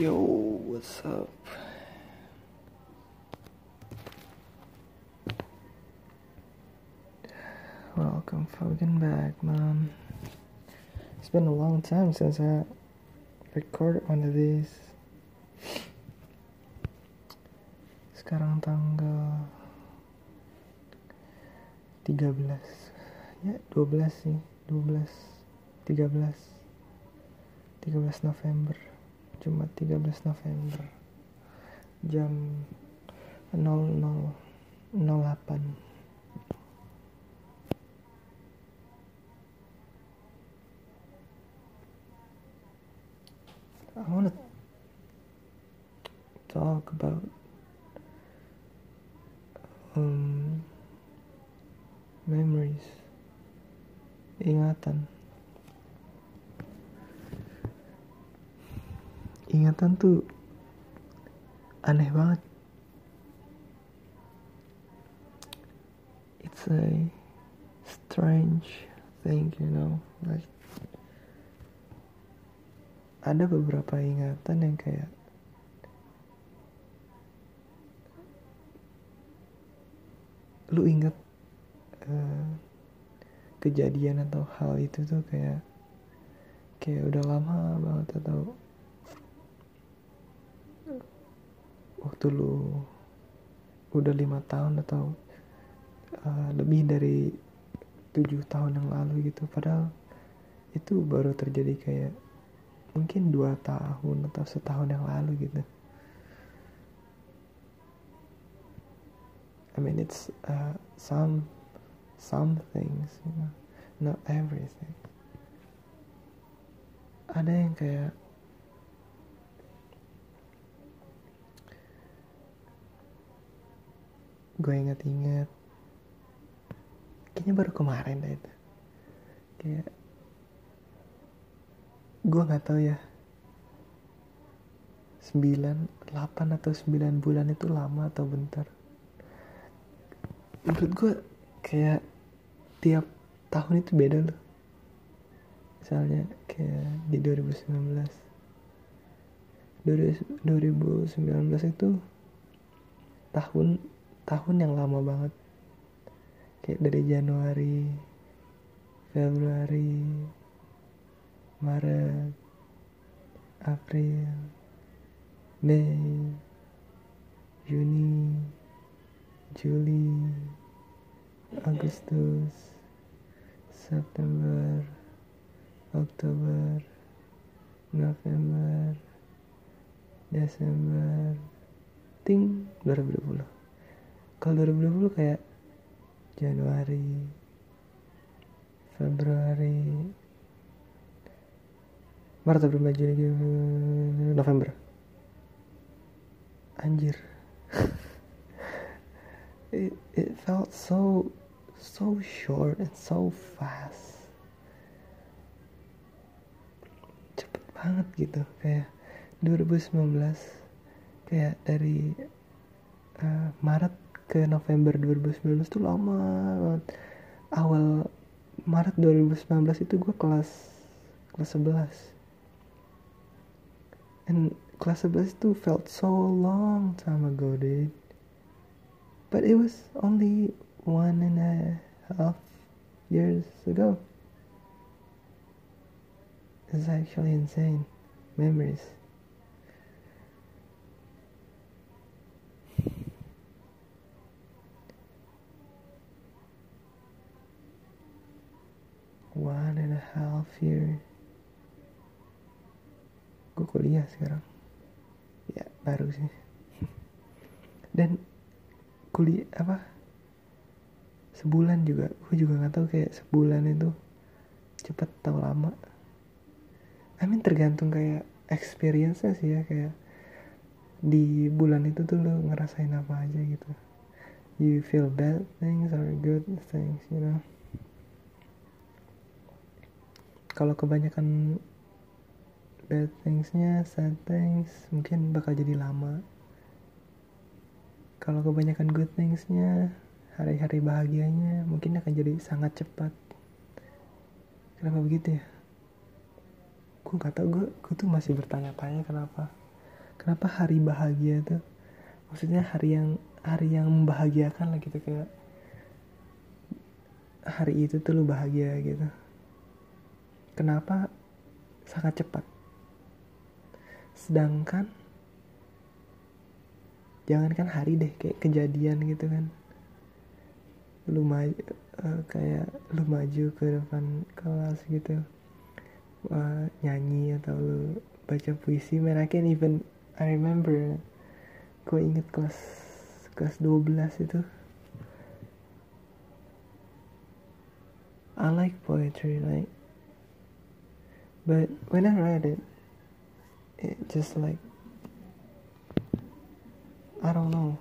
Yo, what's up? Welcome fucking back, man. It's been a long time since I recorded one of these. Sekarang tanggal 13 Ya 12 sih 12 13 13 November Jumat 13 November Jam 00.08 I want to talk about um, memories, ingatan. Ingatan tuh aneh banget. It's a strange thing, you know, like ada beberapa ingatan yang kayak lu inget uh, kejadian atau hal itu tuh kayak kayak udah lama banget atau waktu lu udah lima tahun atau uh, lebih dari tujuh tahun yang lalu gitu. Padahal itu baru terjadi kayak mungkin dua tahun atau setahun yang lalu gitu. I mean it's uh, some some things you know. Not everything. Ada yang kayak gue inget-inget. Kayaknya baru kemarin deh itu. Kayak gue nggak tahu ya. 9, 8 atau 9 bulan itu lama atau bentar? Menurut gue kayak tiap tahun itu beda loh. Misalnya kayak di 2019 2019 itu tahun tahun yang lama banget. Kayak dari Januari Februari Maret April Mei Juni Juli Agustus September Oktober November Desember ting 2020 kalau 2020 kayak Januari Februari Maret April Mei Juni November. Anjir. It, it felt so so short and so fast. Cepet banget gitu kayak 2019 kayak dari uh, Maret ke November 2019 tuh lama banget. Awal Maret 2019 itu gue kelas kelas 11 and kelas 11 itu felt so long time ago dude. But it was only one and a half years ago. It's actually insane. Memories kuliah sekarang. Ya baru sih. Dan kuliah apa? Sebulan juga. Gue juga nggak tahu kayak sebulan itu cepet atau lama. I mean tergantung kayak experience sih ya kayak di bulan itu tuh lo ngerasain apa aja gitu. You feel bad things or good things you know. Kalau kebanyakan bad thingsnya sad things mungkin bakal jadi lama. Kalau kebanyakan good thingsnya hari-hari bahagianya mungkin akan jadi sangat cepat. Kenapa begitu ya? Gue nggak tahu gue gue tuh masih bertanya-tanya kenapa. Kenapa hari bahagia tuh? Maksudnya hari yang hari yang membahagiakan lah gitu kayak hari itu tuh lu bahagia gitu. Kenapa sangat cepat sedangkan jangankan hari deh kayak kejadian gitu kan. Lu maju uh, kayak lu maju ke depan kelas gitu uh, nyanyi atau lu baca puisi. Man I can even I remember gue inget kelas kelas 12 itu. I like poetry like but when I read it it just like I don't know.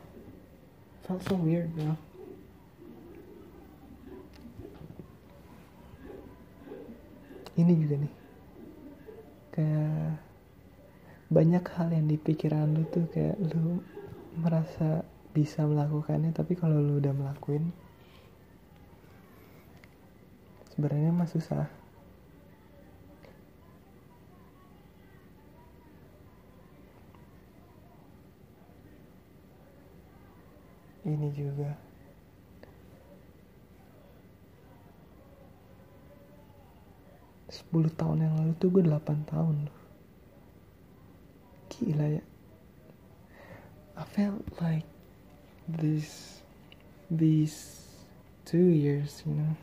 Felt so weird bro. Ini juga nih. Kayak banyak hal yang di pikiran lu tuh kayak lu merasa bisa melakukannya tapi kalau lu udah melakuin sebenarnya mah susah ini juga. 10 tahun yang lalu tuh gue 8 tahun. Gila ya. I felt like this these two years you know.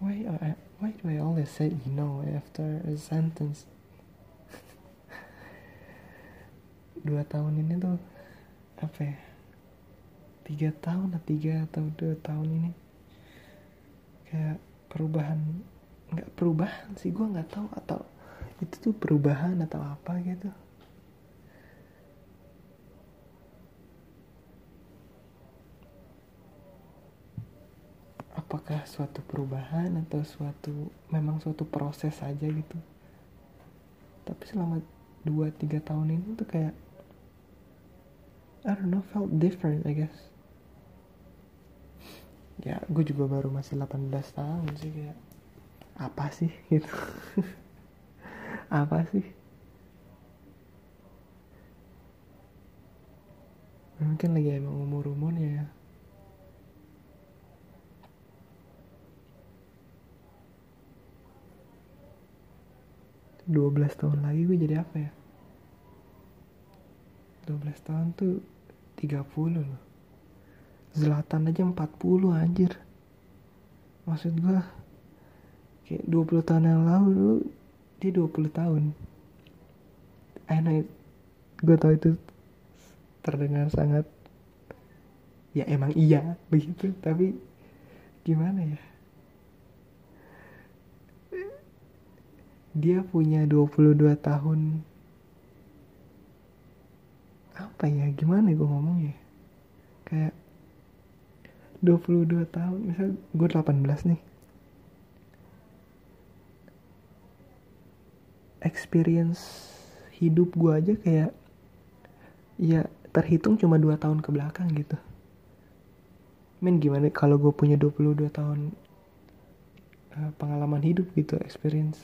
Why I, why do I always say you know after a sentence? Dua tahun ini tuh apa ya tiga tahun atau tiga atau dua tahun ini. Kayak perubahan nggak perubahan sih gue nggak tahu atau itu tuh perubahan atau apa gitu. Apakah suatu perubahan atau suatu memang suatu proses saja gitu. Tapi selama 2-3 tahun ini tuh kayak I don't know felt different I guess ya gue juga baru masih 18 tahun sih kayak apa sih gitu. Apa sih? Mungkin lagi emang umur umurnya ya. dua belas tahun lagi gue jadi apa ya? 12 tahun tuh 30 loh Zlatan aja 40 anjir. Maksud gue kayak 20 tahun yang lalu dulu dia 20 tahun. I know gue tau itu terdengar sangat ya emang iya begitu. Tapi gimana ya? Dia punya 22 tahun. Apa ya? Gimana gue ngomongnya 22 tahun misal gue 18 nih. Experience hidup gue aja kayak ya terhitung cuma dua tahun ke belakang gitu. Men gimana kalau gue punya 22 tahun uh, pengalaman hidup gitu experience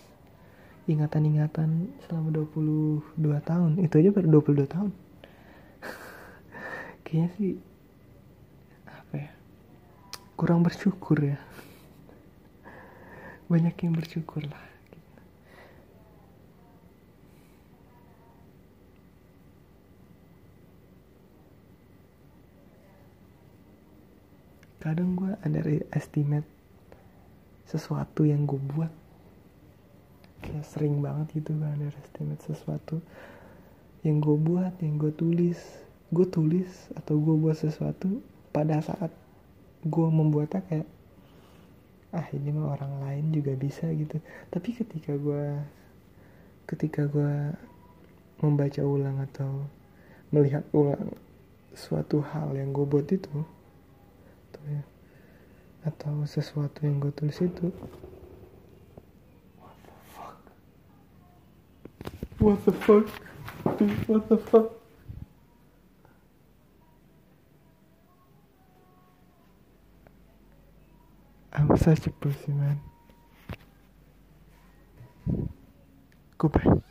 ingatan-ingatan selama 22 tahun? Itu aja baru 22 tahun. Kayaknya sih apa ya kurang bersyukur ya. Banyak yang bersyukur lah. Kadang gue estimate sesuatu yang gue buat. Kayak sering banget gitu gue estimate sesuatu yang gue buat yang gue tulis. Gue tulis atau gue buat sesuatu pada saat gue membuatnya kayak ah ini mah orang lain juga bisa gitu. Tapi ketika gue ketika gue membaca ulang atau melihat ulang suatu hal yang gue buat itu ya atau sesuatu yang gue tulis itu what the fuck? What the fuck I'm such a pussy man. Goodbye